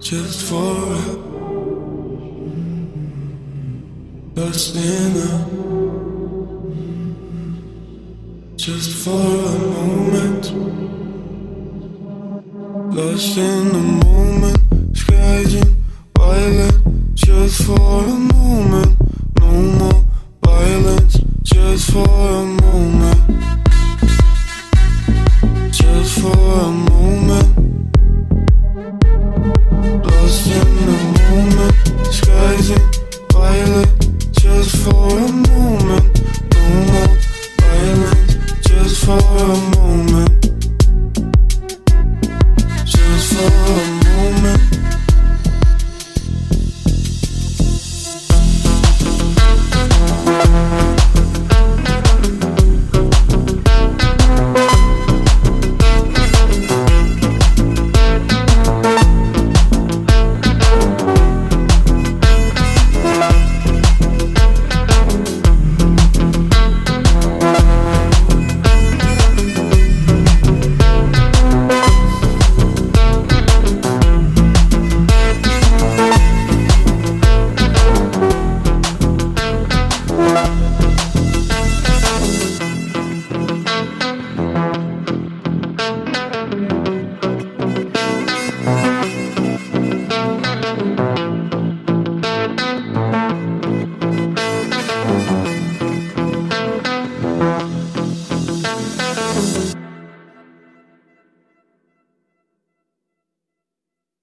just for lost in a, just for a moment, lost in the moment, Skies and violet, just for a